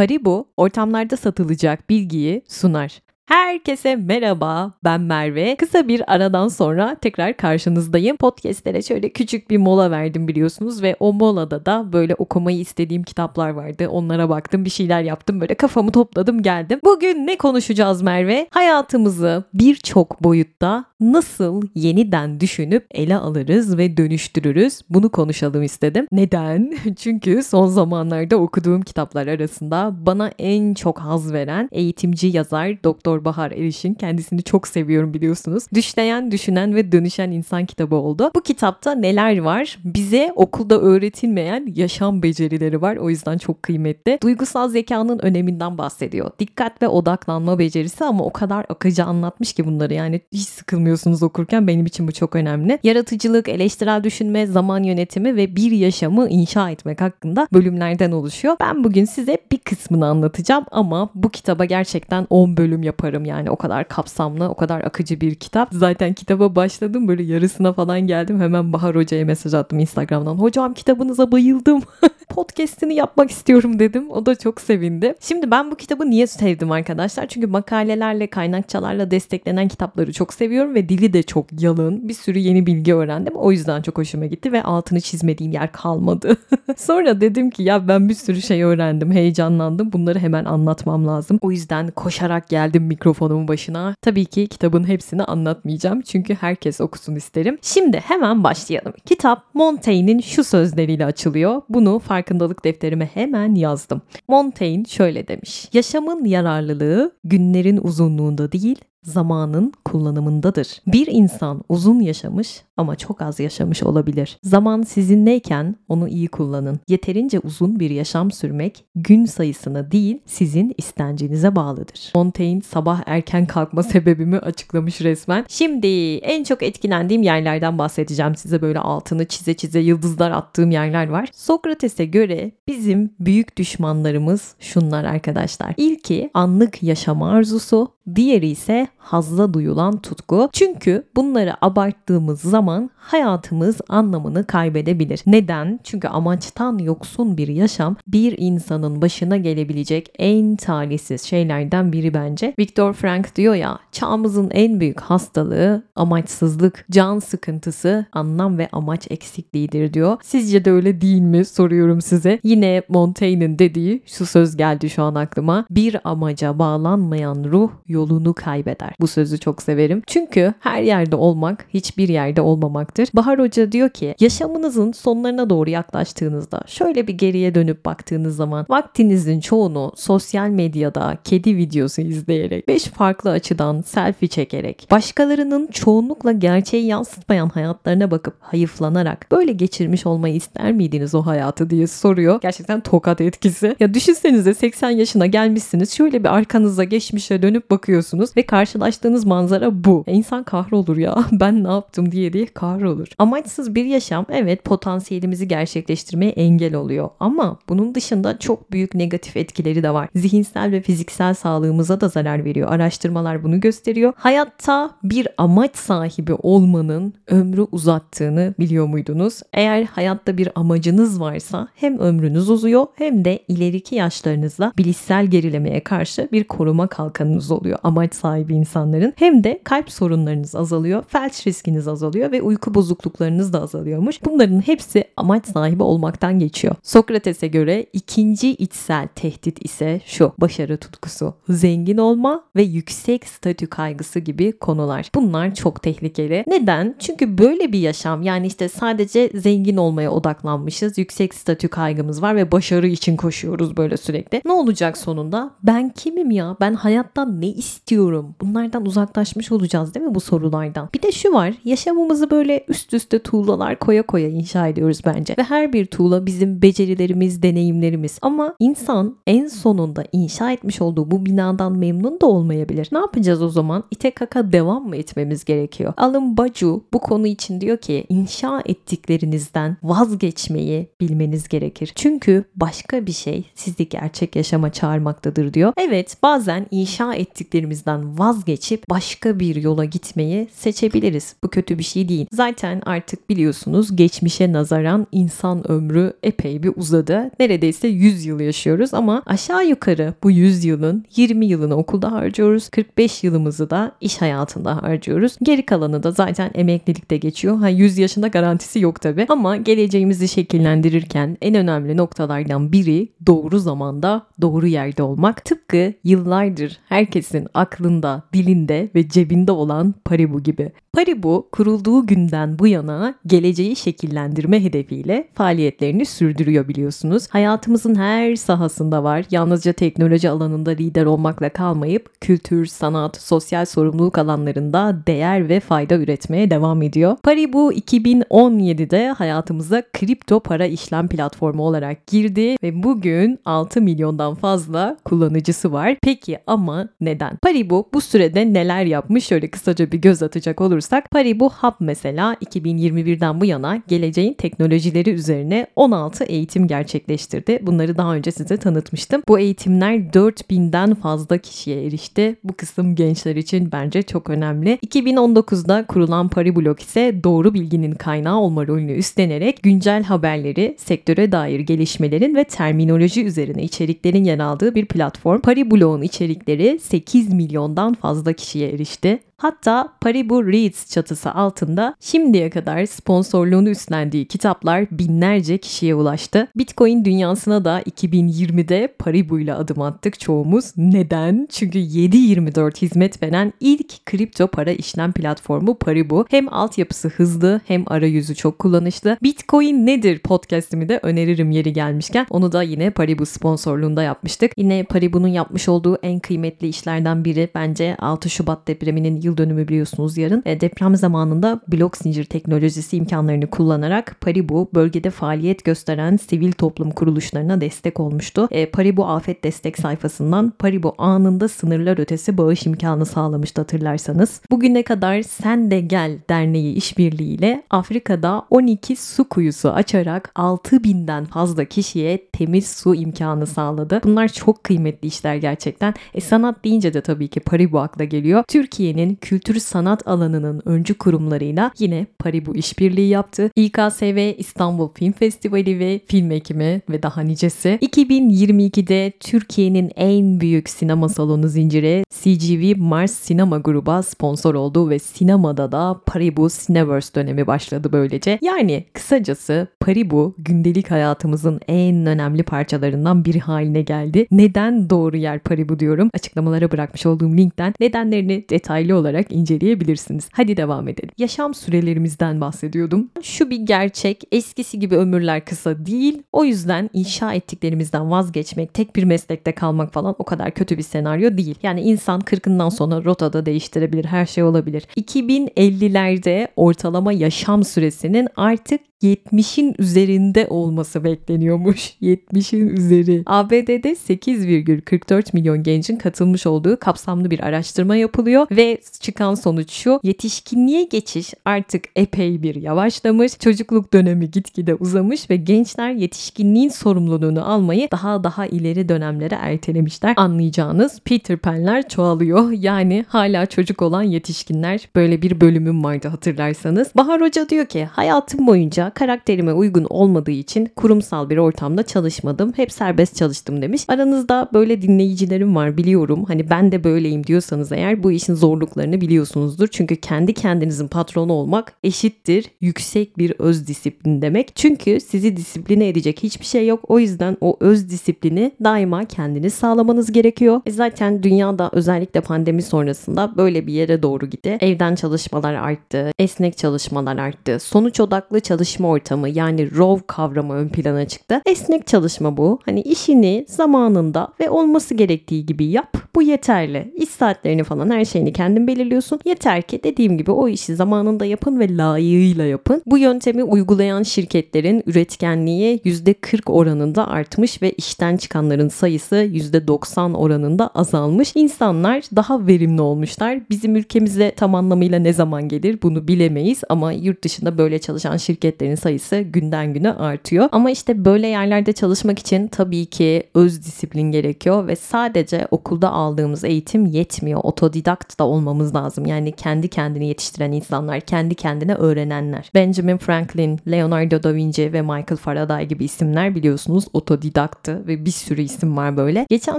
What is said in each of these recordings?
Paribu, ortamlarda satılacak bilgiyi sunar. Herkese merhaba, ben Merve. Kısa bir aradan sonra tekrar karşınızdayım. Podcast'lere şöyle küçük bir mola verdim biliyorsunuz ve o molada da böyle okumayı istediğim kitaplar vardı. Onlara baktım, bir şeyler yaptım, böyle kafamı topladım geldim. Bugün ne konuşacağız Merve? Hayatımızı birçok boyutta nasıl yeniden düşünüp ele alırız ve dönüştürürüz? Bunu konuşalım istedim. Neden? Çünkü son zamanlarda okuduğum kitaplar arasında bana en çok haz veren eğitimci yazar Doktor Bahar Eriş'in kendisini çok seviyorum biliyorsunuz. Düşleyen, düşünen ve dönüşen insan kitabı oldu. Bu kitapta neler var? Bize okulda öğretilmeyen yaşam becerileri var. O yüzden çok kıymetli. Duygusal zekanın öneminden bahsediyor. Dikkat ve odaklanma becerisi ama o kadar akıcı anlatmış ki bunları yani hiç sıkılmıyorsunuz okurken benim için bu çok önemli. Yaratıcılık, eleştirel düşünme, zaman yönetimi ve bir yaşamı inşa etmek hakkında bölümlerden oluşuyor. Ben bugün size bir kısmını anlatacağım ama bu kitaba gerçekten 10 bölüm yaparım yaparım yani o kadar kapsamlı, o kadar akıcı bir kitap. Zaten kitaba başladım böyle yarısına falan geldim. Hemen Bahar Hoca'ya mesaj attım Instagram'dan. Hocam kitabınıza bayıldım. Podcast'ini yapmak istiyorum dedim. O da çok sevindi. Şimdi ben bu kitabı niye sevdim arkadaşlar? Çünkü makalelerle, kaynakçalarla desteklenen kitapları çok seviyorum ve dili de çok yalın. Bir sürü yeni bilgi öğrendim. O yüzden çok hoşuma gitti ve altını çizmediğim yer kalmadı. Sonra dedim ki ya ben bir sürü şey öğrendim, heyecanlandım. Bunları hemen anlatmam lazım. O yüzden koşarak geldim mikrofonumun başına. Tabii ki kitabın hepsini anlatmayacağım çünkü herkes okusun isterim. Şimdi hemen başlayalım. Kitap Montaigne'in şu sözleriyle açılıyor. Bunu farkındalık defterime hemen yazdım. Montaigne şöyle demiş. Yaşamın yararlılığı günlerin uzunluğunda değil, zamanın kullanımındadır. Bir insan uzun yaşamış ama çok az yaşamış olabilir. Zaman sizinleyken onu iyi kullanın. Yeterince uzun bir yaşam sürmek gün sayısına değil sizin istencinize bağlıdır. Montaigne sabah erken kalkma sebebimi açıklamış resmen. Şimdi en çok etkilendiğim yerlerden bahsedeceğim size böyle altını çize çize yıldızlar attığım yerler var. Sokrates'e göre bizim büyük düşmanlarımız şunlar arkadaşlar. İlki anlık yaşama arzusu, diğeri ise hazla duyulan tutku. Çünkü bunları abarttığımız zaman hayatımız anlamını kaybedebilir. Neden? Çünkü amaçtan yoksun bir yaşam bir insanın başına gelebilecek en talihsiz şeylerden biri bence. Viktor Frank diyor ya, çağımızın en büyük hastalığı amaçsızlık, can sıkıntısı, anlam ve amaç eksikliğidir diyor. Sizce de öyle değil mi? Soruyorum size. Yine Montaigne'in dediği şu söz geldi şu an aklıma. Bir amaca bağlanmayan ruh yolunu kaybeder. Bu sözü çok severim. Çünkü her yerde olmak hiçbir yerde olmamaktır. Bahar Hoca diyor ki yaşamınızın sonlarına doğru yaklaştığınızda şöyle bir geriye dönüp baktığınız zaman vaktinizin çoğunu sosyal medyada kedi videosu izleyerek, beş farklı açıdan selfie çekerek, başkalarının çoğunlukla gerçeği yansıtmayan hayatlarına bakıp hayıflanarak böyle geçirmiş olmayı ister miydiniz o hayatı diye soruyor. Gerçekten tokat etkisi. Ya düşünsenize 80 yaşına gelmişsiniz. Şöyle bir arkanıza geçmişe dönüp bakıyorsunuz ve karşılaştığınız manzara bu. E insan kahrolur ya. Ben ne yaptım diye diye kahrolur. Amaçsız bir yaşam evet potansiyelimizi gerçekleştirmeye engel oluyor. Ama bunun dışında çok büyük negatif etkileri de var. Zihinsel ve fiziksel sağlığımıza da zarar veriyor. Araştırmalar bunu gösteriyor. Hayatta bir amaç sahibi olmanın ömrü uzattığını biliyor muydunuz? Eğer hayatta bir amacınız varsa hem ömrünüz uzuyor hem de ileriki yaşlarınızda bilişsel gerilemeye karşı bir koruma kalkanınız oluyor amaç sahibi insanların. Hem de kalp sorunlarınız azalıyor, felç riskiniz azalıyor ve uyku bozukluklarınız da azalıyormuş. Bunların hepsi amaç sahibi olmaktan geçiyor. Sokrates'e göre ikinci içsel tehdit ise şu başarı tutkusu, zengin olma ve yüksek statü kaygısı gibi konular. Bunlar çok tehlikeli. Neden? Çünkü böyle bir yaşam yani işte sadece zengin olmaya odaklanmışız. Yüksek statü kaygımız var ve başarı için koşuyoruz böyle sürekli. Ne olacak sonunda? Ben kimim ya? Ben hayattan ne istiyorum? Bunlardan uzaklaşmış olacağız değil mi bu sorulardan? Bir de şu var. Yaşamımızı böyle üst üste tuğlalar koya koya inşa ediyoruz bence. Ve her bir tuğla bizim becerilerimiz, deneyimlerimiz. Ama insan en sonunda inşa etmiş olduğu bu binadan memnun da olmayabilir. Ne yapacağız o zaman? İte kaka devam mı etmemiz gerekiyor? Alın Baju bu konu için diyor ki inşa ettiklerinizden vazgeçmeyi bilmeniz gerekir. Çünkü başka bir şey sizi gerçek yaşama çağırmaktadır diyor. Evet bazen inşa ettiklerimizden vazgeçip başka bir yola gitmeyi seçebiliriz. Bu kötü bir şey değil. Zaten artık biliyorsunuz geçmişe nazaran insan ömrü epey bir uzadı. Neredeyse 100 yıl yaşıyoruz ama aşağı yukarı bu 100 yılın 20 yılını okulda harcıyoruz. 45 yılımızı da iş hayatında harcıyoruz. Geri kalanı da zaten emeklilikte geçiyor. Ha 100 yaşında garantisi yok tabi ama geleceğimizi şekillendirirken en önemli noktalardan biri doğru zamanda doğru yerde olmak. Tıpkı yıllardır herkesin aklında, dilinde ve cebinde olan Paribu gibi. Paribu kurulduğu günden bu yana geleceği şekillendirme hedefiyle faaliyetlerini sürdürüyor biliyorsunuz. Hayatımızın her sahasında var. Yalnızca teknoloji alanında lider olmakla kalmayıp kültür, sanat, sosyal sorumluluk alanlarında değer ve fayda üretmeye devam ediyor. Paribu 2017'de hayatımıza kripto para işlem platformu olarak girdi ve bugün 6 milyondan fazla kullanıcısı var. Peki ama neden? Paribu bu sürede neler yapmış? Şöyle kısaca bir göz atacak olursak Paribu Hub mesela 2021'den bu yana geleceğin teknolojileri üzerine 16 eğitim gerçekleştirdi. Bunları daha önce size tanıtmıştım. Bu eğitimler 4000'den fazla kişiye erişti. Bu kısım gençler için bence çok önemli. 2019'da kurulan Pariblog ise doğru bilginin kaynağı olma rolünü üstlenerek güncel haberleri, sektöre dair gelişmelerin ve terminoloji üzerine içeriklerin yer aldığı bir platform. Pariblog'un içerikleri 8 milyondan fazla kişiye erişti. Hatta Paribu Reads çatısı altında şimdiye kadar sponsorluğunu üstlendiği kitaplar binlerce kişiye ulaştı. Bitcoin dünyasına da 2020'de Paribu ile adım attık çoğumuz. Neden? Çünkü 7-24 hizmet veren ilk kripto para işlem platformu Paribu. Hem altyapısı hızlı hem arayüzü çok kullanışlı. Bitcoin nedir podcastimi de öneririm yeri gelmişken. Onu da yine Paribu sponsorluğunda yapmıştık. Yine Paribu'nun yapmış olduğu en kıymetli işlerden biri bence 6 Şubat depreminin yıl dönümü biliyorsunuz yarın. E, deprem zamanında blok zincir teknolojisi imkanlarını kullanarak Paribu bölgede faaliyet gösteren sivil toplum kuruluşlarına destek olmuştu. E, Paribu afet destek sayfasından Paribu anında sınırlar ötesi bağış imkanı sağlamıştı hatırlarsanız. Bugüne kadar Sen de Gel Derneği işbirliğiyle Afrika'da 12 su kuyusu açarak 6000'den fazla kişiye temiz su imkanı sağladı. Bunlar çok kıymetli işler gerçekten. E, sanat deyince de tabii ki Paribu akla geliyor. Türkiye'nin kültür sanat alanının öncü kurumlarıyla yine Paribu işbirliği yaptı. İKSV İstanbul Film Festivali ve Film Ekimi ve daha nicesi. 2022'de Türkiye'nin en büyük sinema salonu zinciri CGV Mars Sinema Gruba sponsor oldu ve sinemada da Paribu Cineverse dönemi başladı böylece. Yani kısacası Paribu gündelik hayatımızın en önemli parçalarından biri haline geldi. Neden doğru yer Paribu diyorum? Açıklamalara bırakmış olduğum linkten nedenlerini detaylı olarak inceleyebilirsiniz. Hadi devam edelim. Yaşam sürelerimizden bahsediyordum. Şu bir gerçek, eskisi gibi ömürler kısa değil. O yüzden inşa ettiklerimizden vazgeçmek, tek bir meslekte kalmak falan o kadar kötü bir senaryo değil. Yani insan 40'ından sonra rotada değiştirebilir, her şey olabilir. 2050'lerde ortalama yaşam süresinin artık 70'in üzerinde olması bekleniyormuş. 70'in üzeri. ABD'de 8,44 milyon gencin katılmış olduğu kapsamlı bir araştırma yapılıyor ve çıkan sonuç şu. Yetişkinliğe geçiş artık epey bir yavaşlamış. Çocukluk dönemi gitgide uzamış ve gençler yetişkinliğin sorumluluğunu almayı daha daha ileri dönemlere ertelemişler. Anlayacağınız Peter Pan'ler çoğalıyor. Yani hala çocuk olan yetişkinler böyle bir bölümüm vardı hatırlarsanız. Bahar Hoca diyor ki hayatım boyunca karakterime uygun olmadığı için kurumsal bir ortamda çalışmadım. Hep serbest çalıştım demiş. Aranızda böyle dinleyicilerim var biliyorum. Hani ben de böyleyim diyorsanız eğer bu işin zorluklarını biliyorsunuzdur. Çünkü kendi kendinizin patronu olmak eşittir yüksek bir öz disiplin demek. Çünkü sizi disipline edecek hiçbir şey yok. O yüzden o öz disiplini daima kendiniz sağlamanız gerekiyor. E zaten dünyada özellikle pandemi sonrasında böyle bir yere doğru gitti. Evden çalışmalar arttı, esnek çalışmalar arttı. Sonuç odaklı çalışma çalışma ortamı yani ROV kavramı ön plana çıktı. Esnek çalışma bu. Hani işini zamanında ve olması gerektiği gibi yap. Bu yeterli. İş saatlerini falan her şeyini kendin belirliyorsun. Yeter ki dediğim gibi o işi zamanında yapın ve layığıyla yapın. Bu yöntemi uygulayan şirketlerin üretkenliği %40 oranında artmış ve işten çıkanların sayısı %90 oranında azalmış. İnsanlar daha verimli olmuşlar. Bizim ülkemize tam anlamıyla ne zaman gelir bunu bilemeyiz ama yurt dışında böyle çalışan şirketlerin kişilerin sayısı günden güne artıyor. Ama işte böyle yerlerde çalışmak için tabii ki öz disiplin gerekiyor ve sadece okulda aldığımız eğitim yetmiyor. Otodidakt da olmamız lazım. Yani kendi kendini yetiştiren insanlar, kendi kendine öğrenenler. Benjamin Franklin, Leonardo da Vinci ve Michael Faraday gibi isimler biliyorsunuz otodidaktı ve bir sürü isim var böyle. Geçen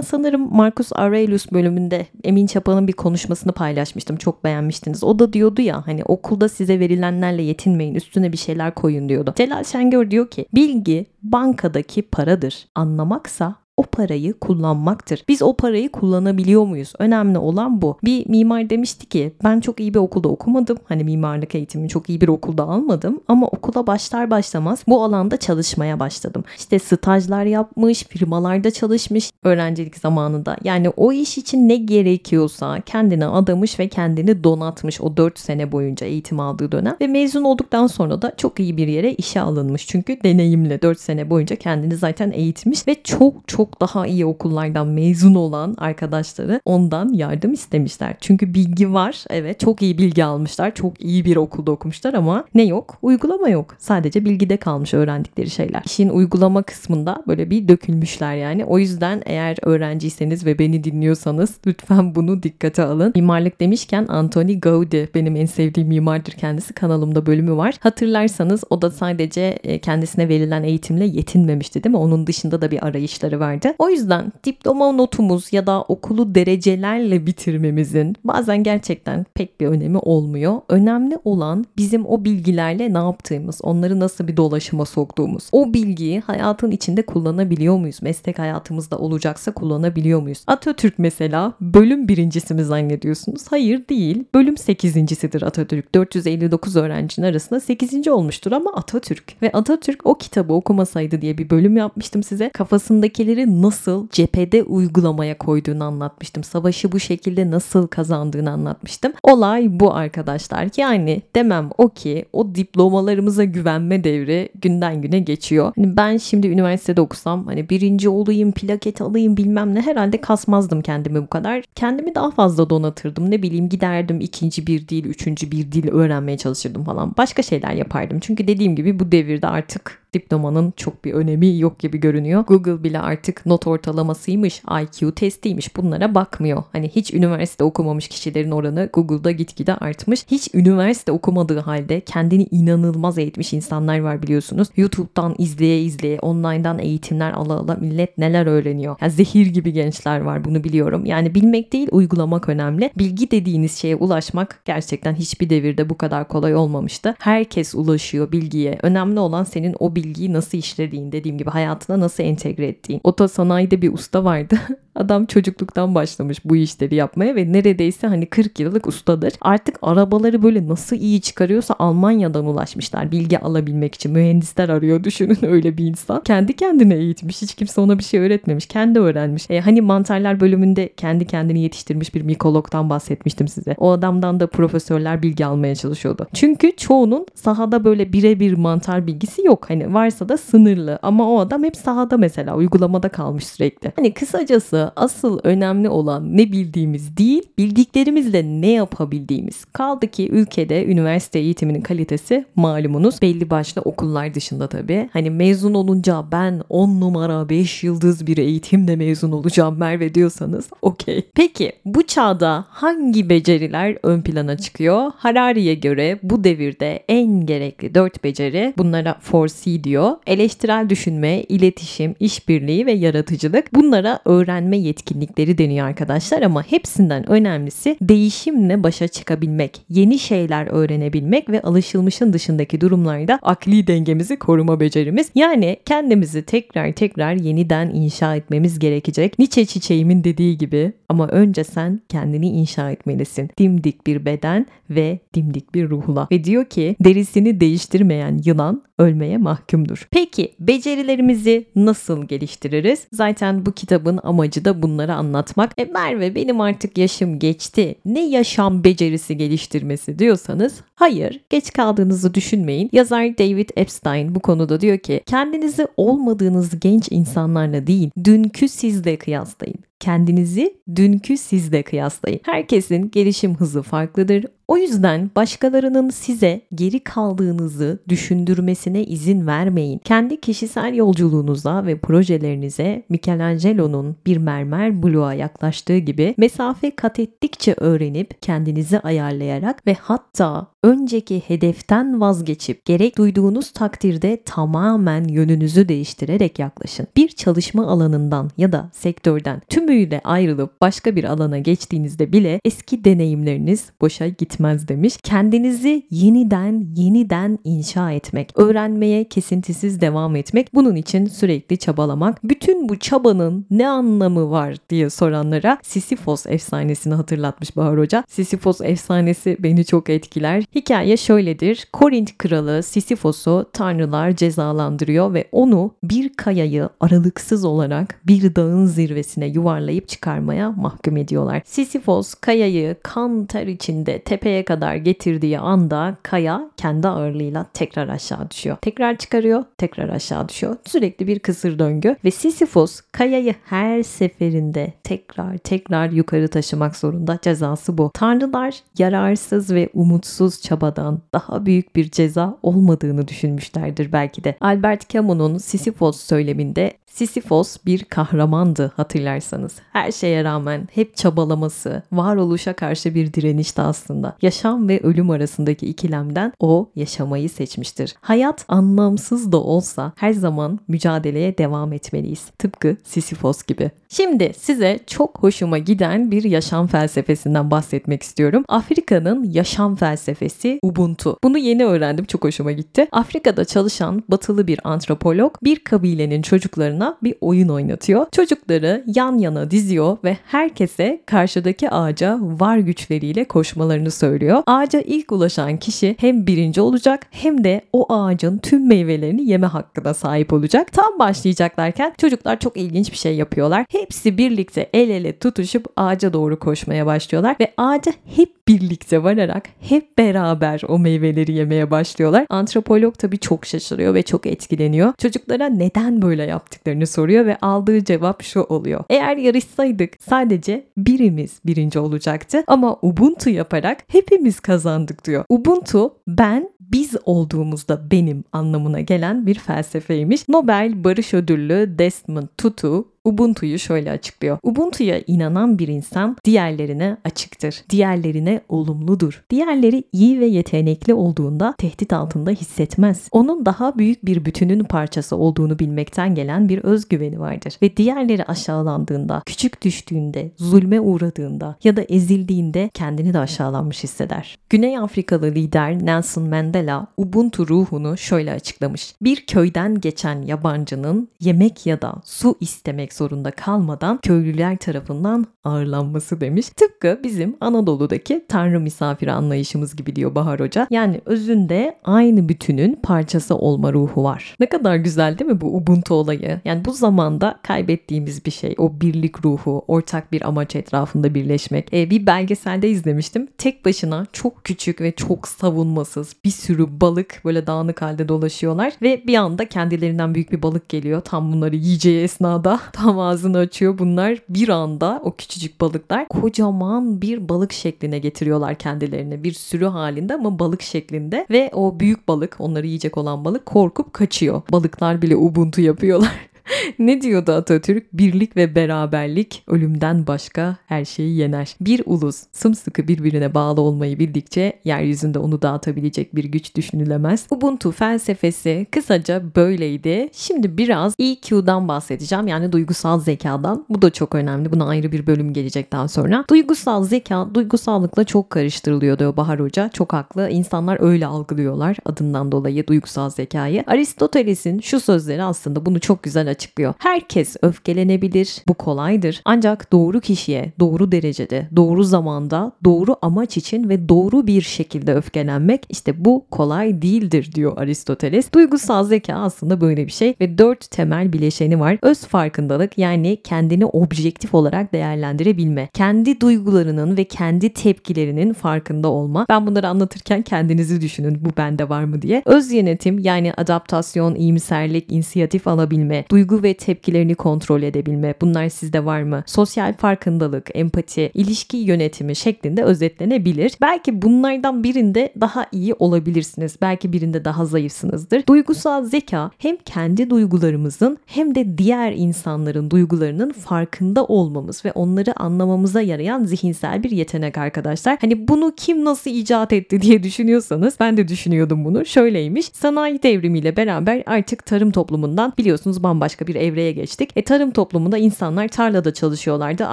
sanırım Marcus Aurelius bölümünde Emin Çapa'nın bir konuşmasını paylaşmıştım. Çok beğenmiştiniz. O da diyordu ya hani okulda size verilenlerle yetinmeyin üstüne bir şeyler koyun diyordu. Celal Şengör diyor ki bilgi bankadaki paradır. Anlamaksa o parayı kullanmaktır. Biz o parayı kullanabiliyor muyuz? Önemli olan bu. Bir mimar demişti ki ben çok iyi bir okulda okumadım. Hani mimarlık eğitimini çok iyi bir okulda almadım ama okula başlar başlamaz bu alanda çalışmaya başladım. İşte stajlar yapmış, firmalarda çalışmış öğrencilik zamanında. Yani o iş için ne gerekiyorsa kendine adamış ve kendini donatmış o 4 sene boyunca eğitim aldığı dönem ve mezun olduktan sonra da çok iyi bir yere işe alınmış. Çünkü deneyimle 4 sene boyunca kendini zaten eğitmiş ve çok çok çok daha iyi okullardan mezun olan arkadaşları ondan yardım istemişler. Çünkü bilgi var. Evet çok iyi bilgi almışlar. Çok iyi bir okulda okumuşlar ama ne yok? Uygulama yok. Sadece bilgide kalmış öğrendikleri şeyler. İşin uygulama kısmında böyle bir dökülmüşler yani. O yüzden eğer öğrenciyseniz ve beni dinliyorsanız lütfen bunu dikkate alın. Mimarlık demişken Anthony Gaudi benim en sevdiğim mimardır kendisi. Kanalımda bölümü var. Hatırlarsanız o da sadece e, kendisine verilen eğitimle yetinmemişti değil mi? Onun dışında da bir arayışları var vardı. O yüzden diploma notumuz ya da okulu derecelerle bitirmemizin bazen gerçekten pek bir önemi olmuyor. Önemli olan bizim o bilgilerle ne yaptığımız, onları nasıl bir dolaşıma soktuğumuz. O bilgiyi hayatın içinde kullanabiliyor muyuz? Meslek hayatımızda olacaksa kullanabiliyor muyuz? Atatürk mesela bölüm birincisi mi zannediyorsunuz? Hayır değil. Bölüm sekizincisidir Atatürk. 459 öğrencinin arasında sekizinci olmuştur ama Atatürk. Ve Atatürk o kitabı okumasaydı diye bir bölüm yapmıştım size. Kafasındakileri fikirleri nasıl cephede uygulamaya koyduğunu anlatmıştım. Savaşı bu şekilde nasıl kazandığını anlatmıştım. Olay bu arkadaşlar. Yani demem o ki o diplomalarımıza güvenme devri günden güne geçiyor. Hani ben şimdi üniversitede okusam hani birinci olayım, plaket alayım bilmem ne herhalde kasmazdım kendimi bu kadar. Kendimi daha fazla donatırdım. Ne bileyim giderdim ikinci bir dil, üçüncü bir dil öğrenmeye çalışırdım falan. Başka şeyler yapardım. Çünkü dediğim gibi bu devirde artık diplomanın çok bir önemi yok gibi görünüyor. Google bile artık not ortalamasıymış, IQ testiymiş bunlara bakmıyor. Hani hiç üniversite okumamış kişilerin oranı Google'da gitgide artmış. Hiç üniversite okumadığı halde kendini inanılmaz eğitmiş insanlar var biliyorsunuz. YouTube'dan izleye izleye, online'dan eğitimler ala ala millet neler öğreniyor. Yani zehir gibi gençler var bunu biliyorum. Yani bilmek değil uygulamak önemli. Bilgi dediğiniz şeye ulaşmak gerçekten hiçbir devirde bu kadar kolay olmamıştı. Herkes ulaşıyor bilgiye. Önemli olan senin o bilgi bilgiyi nasıl işlediğin dediğim gibi hayatına nasıl entegre ettiğin. Otosanayide bir usta vardı. Adam çocukluktan başlamış bu işleri yapmaya ve neredeyse hani 40 yıllık ustadır. Artık arabaları böyle nasıl iyi çıkarıyorsa Almanya'dan ulaşmışlar bilgi alabilmek için. Mühendisler arıyor düşünün öyle bir insan. Kendi kendine eğitmiş. Hiç kimse ona bir şey öğretmemiş. Kendi öğrenmiş. E, hani mantarlar bölümünde kendi kendini yetiştirmiş bir mikologdan bahsetmiştim size. O adamdan da profesörler bilgi almaya çalışıyordu. Çünkü çoğunun sahada böyle birebir mantar bilgisi yok. Hani varsa da sınırlı. Ama o adam hep sahada mesela uygulamada kalmış sürekli. Hani kısacası asıl önemli olan ne bildiğimiz değil, bildiklerimizle ne yapabildiğimiz. Kaldı ki ülkede üniversite eğitiminin kalitesi malumunuz belli başlı okullar dışında tabii. Hani mezun olunca ben 10 numara 5 yıldız bir eğitimle mezun olacağım Merve diyorsanız okey. Peki bu çağda hangi beceriler ön plana çıkıyor? Harari'ye göre bu devirde en gerekli 4 beceri bunlara 4C diyor. Eleştirel düşünme, iletişim, işbirliği ve yaratıcılık. Bunlara öğrenme yetkinlikleri deniyor arkadaşlar ama hepsinden önemlisi değişimle başa çıkabilmek, yeni şeyler öğrenebilmek ve alışılmışın dışındaki durumlarda akli dengemizi koruma becerimiz. Yani kendimizi tekrar tekrar yeniden inşa etmemiz gerekecek. Nietzsche çiçeğimin dediği gibi ama önce sen kendini inşa etmelisin. Dimdik bir beden ve dimdik bir ruhla. Ve diyor ki derisini değiştirmeyen yılan ölmeye mahkumdur. Peki becerilerimizi nasıl geliştiririz? Zaten bu kitabın amacı da bunları anlatmak. E Merve benim artık yaşım geçti. Ne yaşam becerisi geliştirmesi diyorsanız hayır geç kaldığınızı düşünmeyin. Yazar David Epstein bu konuda diyor ki kendinizi olmadığınız genç insanlarla değil dünkü sizle kıyaslayın kendinizi dünkü sizle kıyaslayın. Herkesin gelişim hızı farklıdır. O yüzden başkalarının size geri kaldığınızı düşündürmesine izin vermeyin. Kendi kişisel yolculuğunuza ve projelerinize Michelangelo'nun bir mermer bloğa yaklaştığı gibi mesafe kat ettikçe öğrenip kendinizi ayarlayarak ve hatta önceki hedeften vazgeçip gerek duyduğunuz takdirde tamamen yönünüzü değiştirerek yaklaşın. Bir çalışma alanından ya da sektörden tümüyle ayrılıp başka bir alana geçtiğinizde bile eski deneyimleriniz boşa gitmez demiş. Kendinizi yeniden yeniden inşa etmek, öğrenmeye kesintisiz devam etmek, bunun için sürekli çabalamak. Bütün bu çabanın ne anlamı var diye soranlara Sisyphos efsanesini hatırlatmış Bahar Hoca. Sisyphos efsanesi beni çok etkiler. Hikaye şöyledir. Korint kralı Sisyphos'u tanrılar cezalandırıyor ve onu bir kayayı aralıksız olarak bir dağın zirvesine yuvarlayıp çıkarmaya mahkum ediyorlar. Sisyphos kayayı kan ter içinde tepeye kadar getirdiği anda kaya kendi ağırlığıyla tekrar aşağı düşüyor. Tekrar çıkarıyor, tekrar aşağı düşüyor. Sürekli bir kısır döngü ve Sisyphos kayayı her seferinde tekrar tekrar yukarı taşımak zorunda. Cezası bu. Tanrılar yararsız ve umutsuz çabadan daha büyük bir ceza olmadığını düşünmüşlerdir belki de. Albert Camus'un Sisyphos söyleminde Sisyphos bir kahramandı hatırlarsanız. Her şeye rağmen hep çabalaması, varoluşa karşı bir direnişti aslında. Yaşam ve ölüm arasındaki ikilemden o yaşamayı seçmiştir. Hayat anlamsız da olsa her zaman mücadeleye devam etmeliyiz. Tıpkı Sisyphos gibi. Şimdi size çok hoşuma giden bir yaşam felsefesinden bahsetmek istiyorum. Afrika'nın yaşam felsefesi Ubuntu. Bunu yeni öğrendim, çok hoşuma gitti. Afrika'da çalışan batılı bir antropolog bir kabilenin çocuklarına bir oyun oynatıyor. Çocukları yan yana diziyor ve herkese karşıdaki ağaca var güçleriyle koşmalarını söylüyor. Ağaca ilk ulaşan kişi hem birinci olacak hem de o ağacın tüm meyvelerini yeme hakkına sahip olacak. Tam başlayacaklarken çocuklar çok ilginç bir şey yapıyorlar. Hepsi birlikte el ele tutuşup ağaca doğru koşmaya başlıyorlar ve ağaca hep birlikte vararak hep beraber o meyveleri yemeye başlıyorlar. Antropolog tabii çok şaşırıyor ve çok etkileniyor. Çocuklara neden böyle yaptıklarını soruyor ve aldığı cevap şu oluyor. Eğer yarışsaydık sadece birimiz birinci olacaktı ama Ubuntu yaparak hepimiz kazandık diyor. Ubuntu ben biz olduğumuzda benim anlamına gelen bir felsefeymiş. Nobel Barış Ödüllü Desmond Tutu Ubuntu'yu şöyle açıklıyor. Ubuntu'ya inanan bir insan diğerlerine açıktır. Diğerlerine olumludur. Diğerleri iyi ve yetenekli olduğunda tehdit altında hissetmez. Onun daha büyük bir bütünün parçası olduğunu bilmekten gelen bir özgüveni vardır. Ve diğerleri aşağılandığında, küçük düştüğünde, zulme uğradığında ya da ezildiğinde kendini de aşağılanmış hisseder. Güney Afrikalı lider Nelson Mandela Ubuntu ruhunu şöyle açıklamış. Bir köyden geçen yabancının yemek ya da su istemek zorunda kalmadan köylüler tarafından ağırlanması demiş. Tıpkı bizim Anadolu'daki tanrı misafiri anlayışımız gibi diyor Bahar Hoca. Yani özünde aynı bütünün parçası olma ruhu var. Ne kadar güzel değil mi bu Ubuntu olayı? Yani bu zamanda kaybettiğimiz bir şey. O birlik ruhu, ortak bir amaç etrafında birleşmek. Ee, bir belgeselde izlemiştim. Tek başına çok küçük ve çok savunmasız bir sürü balık böyle dağınık halde dolaşıyorlar ve bir anda kendilerinden büyük bir balık geliyor. Tam bunları yiyeceği esnada tam ağzını açıyor. Bunlar bir anda o küçücük balıklar kocaman bir balık şekline getiriyorlar kendilerini. Bir sürü halinde ama balık şeklinde ve o büyük balık onları yiyecek olan balık korkup kaçıyor. Balıklar bile ubuntu yapıyorlar. ne diyordu Atatürk? Birlik ve beraberlik ölümden başka her şeyi yener. Bir ulus sımsıkı birbirine bağlı olmayı bildikçe yeryüzünde onu dağıtabilecek bir güç düşünülemez. Ubuntu felsefesi kısaca böyleydi. Şimdi biraz EQ'dan bahsedeceğim. Yani duygusal zekadan. Bu da çok önemli. Buna ayrı bir bölüm gelecek daha sonra. Duygusal zeka duygusallıkla çok karıştırılıyor diyor Bahar Hoca. Çok haklı. İnsanlar öyle algılıyorlar adından dolayı duygusal zekayı. Aristoteles'in şu sözleri aslında bunu çok güzel açıklıyor. Herkes öfkelenebilir. Bu kolaydır. Ancak doğru kişiye, doğru derecede, doğru zamanda, doğru amaç için ve doğru bir şekilde öfkelenmek işte bu kolay değildir diyor Aristoteles. Duygusal zeka aslında böyle bir şey ve dört temel bileşeni var. Öz farkındalık yani kendini objektif olarak değerlendirebilme. Kendi duygularının ve kendi tepkilerinin farkında olma. Ben bunları anlatırken kendinizi düşünün bu bende var mı diye. Öz yönetim yani adaptasyon, iyimserlik, inisiyatif alabilme. Duygu duygu ve tepkilerini kontrol edebilme. Bunlar sizde var mı? Sosyal farkındalık, empati, ilişki yönetimi şeklinde özetlenebilir. Belki bunlardan birinde daha iyi olabilirsiniz. Belki birinde daha zayıfsınızdır. Duygusal zeka hem kendi duygularımızın hem de diğer insanların duygularının farkında olmamız ve onları anlamamıza yarayan zihinsel bir yetenek arkadaşlar. Hani bunu kim nasıl icat etti diye düşünüyorsanız ben de düşünüyordum bunu. Şöyleymiş. Sanayi devrimiyle beraber artık tarım toplumundan biliyorsunuz bambaşka bir evreye geçtik. E tarım toplumunda insanlar tarlada çalışıyorlardı.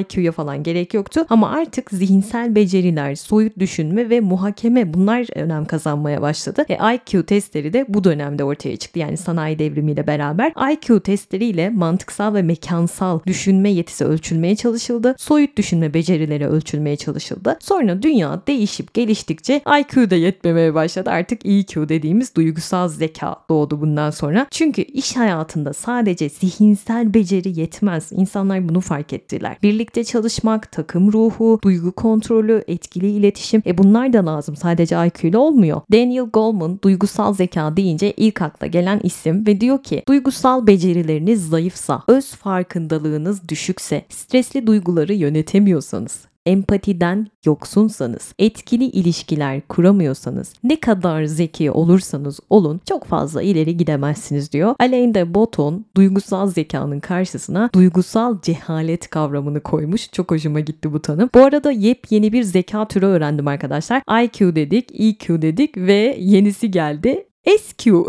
IQ'ya falan gerek yoktu ama artık zihinsel beceriler, soyut düşünme ve muhakeme bunlar önem kazanmaya başladı. E IQ testleri de bu dönemde ortaya çıktı. Yani sanayi devrimiyle beraber IQ testleriyle mantıksal ve mekansal düşünme yetisi ölçülmeye çalışıldı. Soyut düşünme becerileri ölçülmeye çalışıldı. Sonra dünya değişip geliştikçe IQ da yetmemeye başladı. Artık EQ dediğimiz duygusal zeka doğdu bundan sonra. Çünkü iş hayatında sadece zihinsel beceri yetmez. İnsanlar bunu fark ettiler. Birlikte çalışmak, takım ruhu, duygu kontrolü, etkili iletişim e bunlar da lazım. Sadece IQ ile olmuyor. Daniel Goleman duygusal zeka deyince ilk akla gelen isim ve diyor ki duygusal becerileriniz zayıfsa, öz farkındalığınız düşükse, stresli duyguları yönetemiyorsanız, empatiden yoksunsanız, etkili ilişkiler kuramıyorsanız, ne kadar zeki olursanız olun çok fazla ileri gidemezsiniz diyor. Alain de Botton duygusal zekanın karşısına duygusal cehalet kavramını koymuş. Çok hoşuma gitti bu tanım. Bu arada yepyeni bir zeka türü öğrendim arkadaşlar. IQ dedik, EQ dedik ve yenisi geldi. SQ.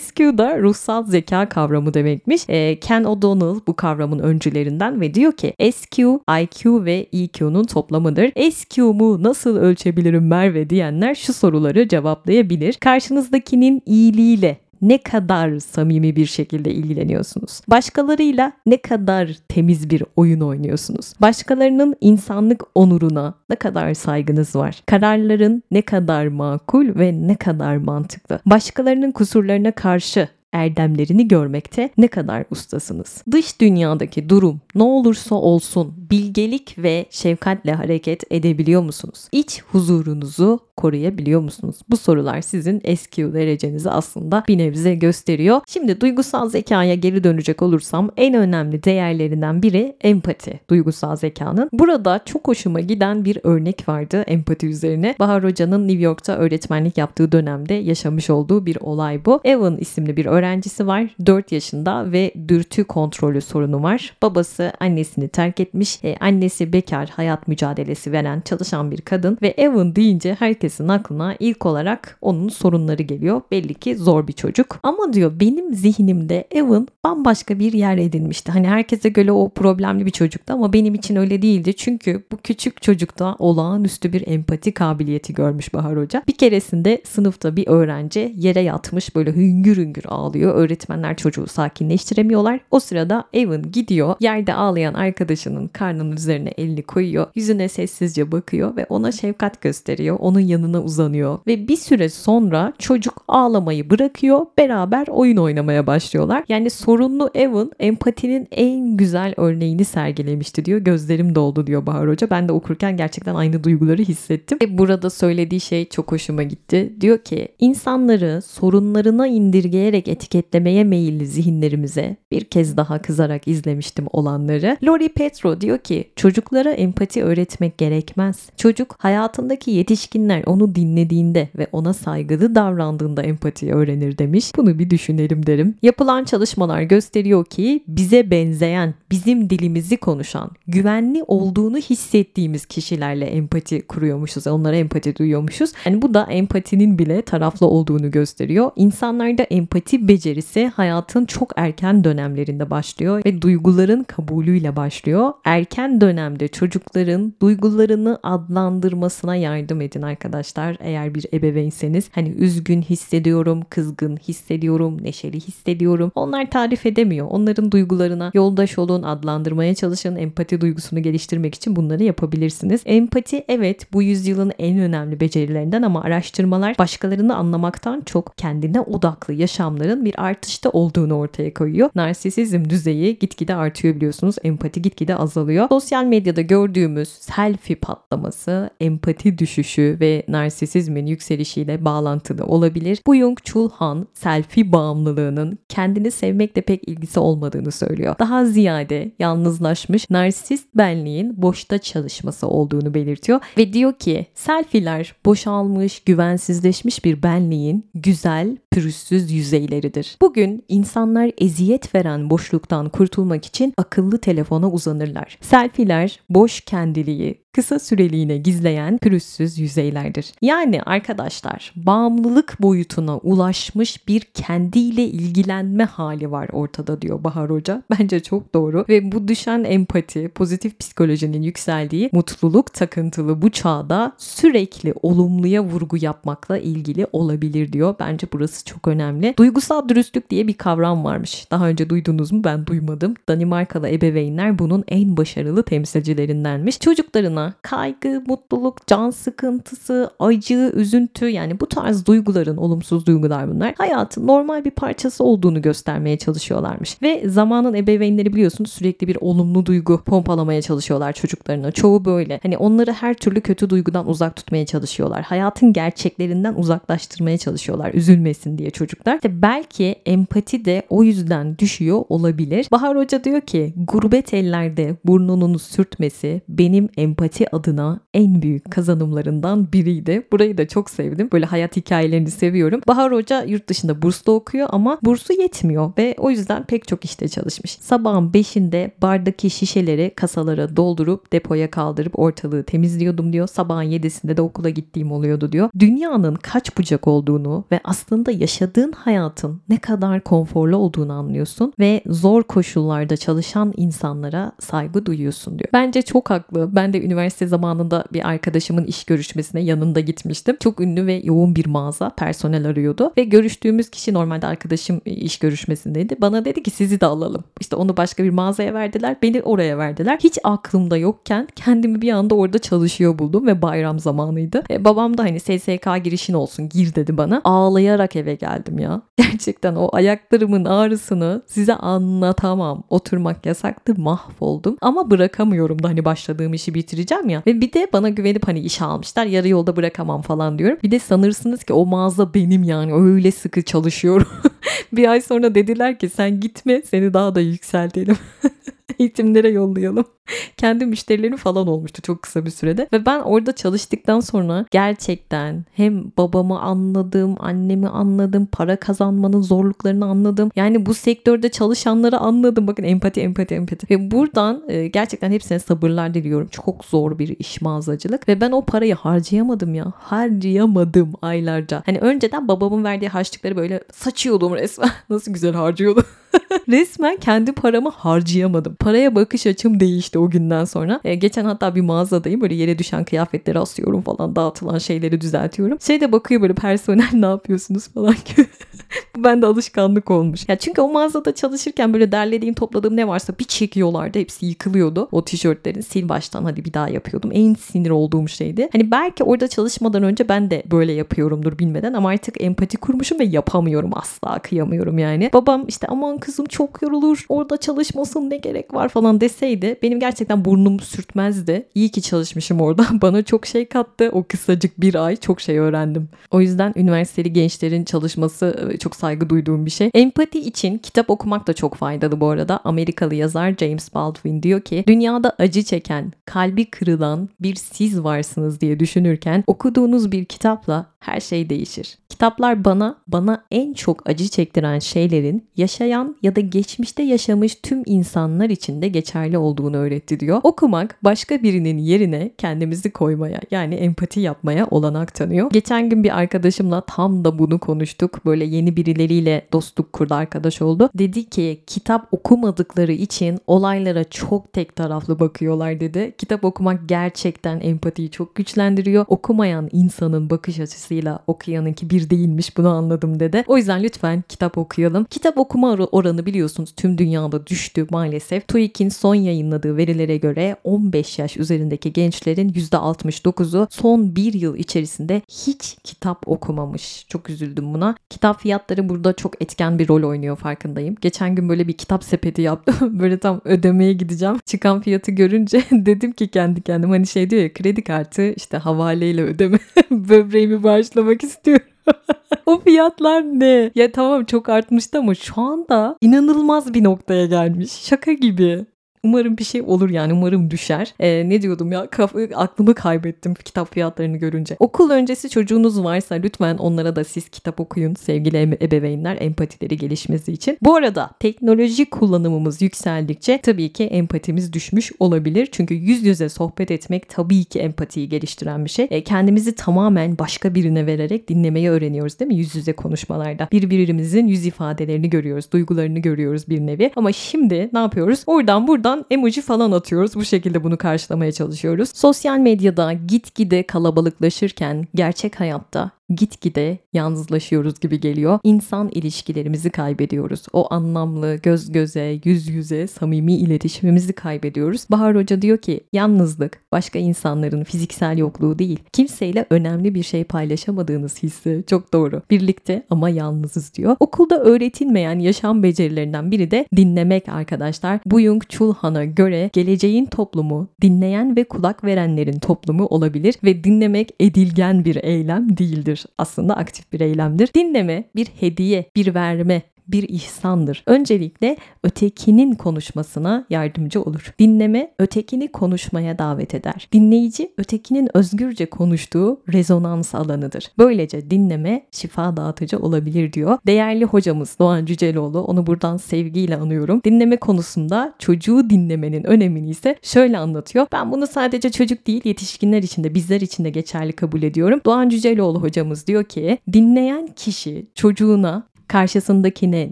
SQ da ruhsal zeka kavramı demekmiş. E, Ken O'Donnell bu kavramın öncülerinden ve diyor ki SQ, IQ ve EQ'nun toplamıdır. SQ'mu nasıl ölçebilirim Merve diyenler şu soruları cevaplayabilir. Karşınızdakinin iyiliğiyle ne kadar samimi bir şekilde ilgileniyorsunuz? Başkalarıyla ne kadar temiz bir oyun oynuyorsunuz? Başkalarının insanlık onuruna ne kadar saygınız var? Kararların ne kadar makul ve ne kadar mantıklı? Başkalarının kusurlarına karşı erdemlerini görmekte ne kadar ustasınız? Dış dünyadaki durum ne olursa olsun bilgelik ve şefkatle hareket edebiliyor musunuz? İç huzurunuzu koruyabiliyor musunuz? Bu sorular sizin SQ derecenizi aslında bir nebze gösteriyor. Şimdi duygusal zekaya geri dönecek olursam en önemli değerlerinden biri empati duygusal zekanın. Burada çok hoşuma giden bir örnek vardı empati üzerine. Bahar Hoca'nın New York'ta öğretmenlik yaptığı dönemde yaşamış olduğu bir olay bu. Evan isimli bir öğrencisi var. 4 yaşında ve dürtü kontrolü sorunu var. Babası annesini terk etmiş. E, annesi bekar, hayat mücadelesi veren, çalışan bir kadın ve Evan deyince herkesin aklına ilk olarak onun sorunları geliyor. Belli ki zor bir çocuk. Ama diyor benim zihnimde Evan bambaşka bir yer edinmişti. Hani herkese göre o problemli bir çocuktu ama benim için öyle değildi. Çünkü bu küçük çocukta olağanüstü bir empati kabiliyeti görmüş Bahar Hoca. Bir keresinde sınıfta bir öğrenci yere yatmış böyle hüngür hüngür ağlıyor. Öğretmenler çocuğu sakinleştiremiyorlar. O sırada Evan gidiyor. Yerde ağlayan arkadaşının karnının üzerine elini koyuyor. Yüzüne sessizce bakıyor ve ona şefkat gösteriyor. Onun yanına uzanıyor. Ve bir süre sonra çocuk ağlamayı bırakıyor. Beraber oyun oynamaya başlıyorlar. Yani sorunlu Evan empatinin en güzel örneğini sergilemişti diyor. Gözlerim doldu diyor Bahar Hoca. Ben de okurken gerçekten aynı duyguları hissettim. Ve burada söylediği şey çok hoşuma gitti. Diyor ki insanları sorunlarına indirgeyerek etiketlemeye meyilli zihinlerimize bir kez daha kızarak izlemiştim olanları. Lori Petro diyor ki çocuklara empati öğretmek gerekmez. Çocuk hayatındaki yetişkinler onu dinlediğinde ve ona saygılı davrandığında empati öğrenir demiş. Bunu bir düşünelim derim. Yapılan çalışmalar gösteriyor ki bize benzeyen, bizim dilimizi konuşan, güvenli olduğunu hissettiğimiz kişilerle empati kuruyormuşuz. Onlara empati duyuyormuşuz. Yani bu da empatinin bile taraflı olduğunu gösteriyor. İnsanlarda empati becerisi hayatın çok erken dönemlerinde başlıyor ve duyguların kabulüyle başlıyor. Erken dönemde çocukların duygularını adlandırmasına yardım edin arkadaşlar. Eğer bir ebeveynseniz hani üzgün hissediyorum, kızgın hissediyorum, neşeli hissediyorum. Onlar tarif edemiyor. Onların duygularına yoldaş olun, adlandırmaya çalışın. Empati duygusunu geliştirmek için bunları yapabilirsiniz. Empati evet bu yüzyılın en önemli becerilerinden ama araştırmalar başkalarını anlamaktan çok kendine odaklı yaşamların bir artışta olduğunu ortaya koyuyor. Narsisizm düzeyi gitgide artıyor biliyorsunuz. Empati gitgide azalıyor. Sosyal medyada gördüğümüz selfie patlaması, empati düşüşü ve narsisizmin yükselişiyle bağlantılı olabilir. Bu Jung Chul Han selfie bağımlılığının kendini sevmekle pek ilgisi olmadığını söylüyor. Daha ziyade yalnızlaşmış narsist benliğin boşta çalışması olduğunu belirtiyor ve diyor ki selfie'ler boşalmış, güvensizleşmiş bir benliğin güzel, pürüzsüz yüzeyleridir. Bugün insanlar eziyet veren boşluktan kurtulmak için akıllı telefona uzanırlar. Selfie'ler boş kendiliği, kısa süreliğine gizleyen pürüzsüz yüzeylerdir. Yani arkadaşlar bağımlılık boyutuna ulaşmış bir kendiyle ilgilenme hali var ortada diyor Bahar Hoca. Bence çok doğru ve bu düşen empati, pozitif psikolojinin yükseldiği mutluluk takıntılı bu çağda sürekli olumluya vurgu yapmakla ilgili olabilir diyor. Bence burası çok önemli. Duygusal dürüstlük diye bir kavram varmış. Daha önce duydunuz mu? Ben duymadım. Danimarkalı ebeveynler bunun en başarılı temsilcilerindenmiş. Çocuklarına kaygı, mutluluk, can sıkıntısı, acı, üzüntü yani bu tarz duyguların, olumsuz duygular bunlar hayatın normal bir parçası olduğunu göstermeye çalışıyorlarmış. Ve zamanın ebeveynleri biliyorsunuz sürekli bir olumlu duygu pompalamaya çalışıyorlar çocuklarına. Çoğu böyle. Hani onları her türlü kötü duygudan uzak tutmaya çalışıyorlar. Hayatın gerçeklerinden uzaklaştırmaya çalışıyorlar. Üzülmesin diye çocuklar. İşte belki empati de o yüzden düşüyor olabilir. Bahar Hoca diyor ki gurbet ellerde burnunun sürtmesi benim empati empati adına en büyük kazanımlarından biriydi. Burayı da çok sevdim. Böyle hayat hikayelerini seviyorum. Bahar Hoca yurt dışında burslu okuyor ama bursu yetmiyor ve o yüzden pek çok işte çalışmış. Sabahın 5'inde bardaki şişeleri kasalara doldurup depoya kaldırıp ortalığı temizliyordum diyor. Sabahın 7'sinde de okula gittiğim oluyordu diyor. Dünyanın kaç bucak olduğunu ve aslında yaşadığın hayatın ne kadar konforlu olduğunu anlıyorsun ve zor koşullarda çalışan insanlara saygı duyuyorsun diyor. Bence çok haklı. Ben de üniversite üniversite zamanında bir arkadaşımın iş görüşmesine yanında gitmiştim. Çok ünlü ve yoğun bir mağaza personel arıyordu ve görüştüğümüz kişi normalde arkadaşım iş görüşmesindeydi. Bana dedi ki sizi de alalım. İşte onu başka bir mağazaya verdiler. Beni oraya verdiler. Hiç aklımda yokken kendimi bir anda orada çalışıyor buldum ve bayram zamanıydı. E, babam da hani SSK girişin olsun gir dedi bana. Ağlayarak eve geldim ya. Gerçekten o ayaklarımın ağrısını size anlatamam. Oturmak yasaktı mahvoldum. Ama bırakamıyorum da hani başladığım işi bitireceğim vereceğim ya. Ve bir de bana güvenip hani işe almışlar yarı yolda bırakamam falan diyorum. Bir de sanırsınız ki o mağaza benim yani öyle sıkı çalışıyorum. bir ay sonra dediler ki sen gitme seni daha da yükseltelim. eğitimlere yollayalım. Kendi müşterilerim falan olmuştu çok kısa bir sürede. Ve ben orada çalıştıktan sonra gerçekten hem babamı anladım, annemi anladım, para kazanmanın zorluklarını anladım. Yani bu sektörde çalışanları anladım. Bakın empati, empati, empati. Ve buradan e, gerçekten hepsine sabırlar diliyorum. Çok zor bir iş mağazacılık. Ve ben o parayı harcayamadım ya. Harcayamadım aylarca. Hani önceden babamın verdiği harçlıkları böyle saçıyordum resmen. Nasıl güzel harcıyordum. resmen kendi paramı harcayamadım. Paraya bakış açım değişti o günden sonra. E, geçen hatta bir mağazadayım böyle yere düşen kıyafetleri asıyorum falan dağıtılan şeyleri düzeltiyorum. Şey de bakıyor böyle personel ne yapıyorsunuz falan gibi. ben de alışkanlık olmuş. Ya çünkü o mağazada çalışırken böyle derlediğim topladığım ne varsa bir çekiyorlardı. Hepsi yıkılıyordu. O tişörtlerin sil baştan hadi bir daha yapıyordum. En sinir olduğum şeydi. Hani belki orada çalışmadan önce ben de böyle yapıyorumdur bilmeden ama artık empati kurmuşum ve yapamıyorum asla kıyamıyorum yani. Babam işte aman kızım çok yorulur orada çalışmasın ne gerek var falan deseydi benim gerçekten burnum sürtmezdi. İyi ki çalışmışım orada. Bana çok şey kattı. O kısacık bir ay çok şey öğrendim. O yüzden üniversiteli gençlerin çalışması e, çok saygı duyduğum bir şey. Empati için kitap okumak da çok faydalı bu arada. Amerikalı yazar James Baldwin diyor ki dünyada acı çeken, kalbi kırılan bir siz varsınız diye düşünürken okuduğunuz bir kitapla her şey değişir. Kitaplar bana, bana en çok acı çektiren şeylerin yaşayan ya da geçmişte yaşamış tüm insanlar için de geçerli olduğunu öğretti diyor. Okumak başka birinin yerine kendimizi koymaya yani empati yapmaya olanak tanıyor. Geçen gün bir arkadaşımla tam da bunu konuştuk. Böyle yeni birileriyle dostluk kurdu, arkadaş oldu. Dedi ki kitap okumadıkları için olaylara çok tek taraflı bakıyorlar dedi. Kitap okumak gerçekten empatiyi çok güçlendiriyor. Okumayan insanın bakış açısıyla okuyanınki bir değilmiş bunu anladım dedi. O yüzden lütfen kitap okuyalım. Kitap okuma oranı biliyorsunuz tüm dünyada düştü maalesef. TÜİK'in son yayınladığı verilere göre 15 yaş üzerindeki gençlerin %69'u son bir yıl içerisinde hiç kitap okumamış. Çok üzüldüm buna. Kitap fiyatları burada çok etken bir rol oynuyor farkındayım. Geçen gün böyle bir kitap sepeti yaptım. böyle tam ödemeye gideceğim. Çıkan fiyatı görünce dedim ki kendi kendime hani şey diyor ya kredi kartı işte havaleyle ödeme. Böbreğimi bağışlamak istiyorum. o fiyatlar ne? Ya tamam çok artmıştı ama şu anda inanılmaz bir noktaya gelmiş. Şaka gibi. Umarım bir şey olur yani umarım düşer. Ee, ne diyordum ya Kafa, aklımı kaybettim kitap fiyatlarını görünce. Okul öncesi çocuğunuz varsa lütfen onlara da siz kitap okuyun sevgili ebeveynler empatileri gelişmesi için. Bu arada teknoloji kullanımımız yükseldikçe tabii ki empatimiz düşmüş olabilir. Çünkü yüz yüze sohbet etmek tabii ki empatiyi geliştiren bir şey. E, kendimizi tamamen başka birine vererek dinlemeyi öğreniyoruz değil mi? Yüz yüze konuşmalarda. Birbirimizin yüz ifadelerini görüyoruz, duygularını görüyoruz bir nevi. Ama şimdi ne yapıyoruz? Oradan buradan oradan emoji falan atıyoruz. Bu şekilde bunu karşılamaya çalışıyoruz. Sosyal medyada gitgide kalabalıklaşırken gerçek hayatta gitgide yalnızlaşıyoruz gibi geliyor. İnsan ilişkilerimizi kaybediyoruz. O anlamlı göz göze, yüz yüze samimi iletişimimizi kaybediyoruz. Bahar Hoca diyor ki yalnızlık başka insanların fiziksel yokluğu değil. Kimseyle önemli bir şey paylaşamadığınız hissi. Çok doğru. Birlikte ama yalnızız diyor. Okulda öğretilmeyen yaşam becerilerinden biri de dinlemek arkadaşlar. Byung Chul Han'a göre geleceğin toplumu dinleyen ve kulak verenlerin toplumu olabilir ve dinlemek edilgen bir eylem değildir aslında aktif bir eylemdir. Dinleme bir hediye, bir verme, bir ihsandır. Öncelikle ötekinin konuşmasına yardımcı olur. Dinleme ötekini konuşmaya davet eder. Dinleyici ötekinin özgürce konuştuğu rezonans alanıdır. Böylece dinleme şifa dağıtıcı olabilir diyor. Değerli hocamız Doğan Cüceloğlu onu buradan sevgiyle anıyorum. Dinleme konusunda çocuğu dinlemenin önemini ise şöyle anlatıyor. Ben bunu sadece çocuk değil yetişkinler için de bizler için de geçerli kabul ediyorum. Doğan Cüceloğlu hocamız diyor ki dinleyen kişi çocuğuna karşısındakine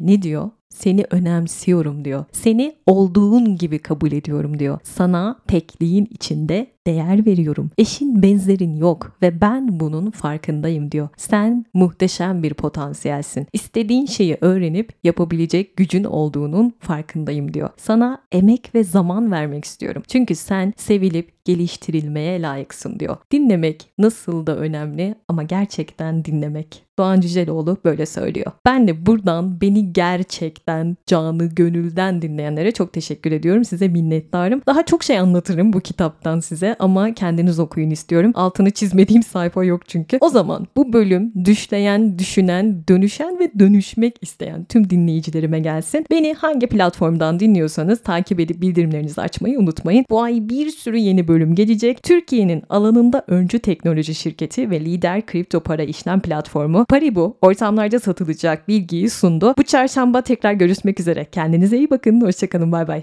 ne diyor? Seni önemsiyorum diyor. Seni olduğun gibi kabul ediyorum diyor. Sana tekliğin içinde değer veriyorum. Eşin benzerin yok ve ben bunun farkındayım diyor. Sen muhteşem bir potansiyelsin. İstediğin şeyi öğrenip yapabilecek gücün olduğunun farkındayım diyor. Sana emek ve zaman vermek istiyorum. Çünkü sen sevilip geliştirilmeye layıksın diyor. Dinlemek nasıl da önemli ama gerçekten dinlemek. Doğan Cüceloğlu böyle söylüyor. Ben de buradan beni gerçekten canı gönülden dinleyenlere çok teşekkür ediyorum. Size minnettarım. Daha çok şey anlatırım bu kitaptan size ama kendiniz okuyun istiyorum. Altını çizmediğim sayfa yok çünkü. O zaman bu bölüm düşleyen, düşünen, dönüşen ve dönüşmek isteyen tüm dinleyicilerime gelsin. Beni hangi platformdan dinliyorsanız takip edip bildirimlerinizi açmayı unutmayın. Bu ay bir sürü yeni bölüm gelecek. Türkiye'nin alanında öncü teknoloji şirketi ve lider kripto para işlem platformu Paribu ortamlarda satılacak bilgiyi sundu. Bu çarşamba tekrar görüşmek üzere. Kendinize iyi bakın. Hoşçakalın. Bay bay.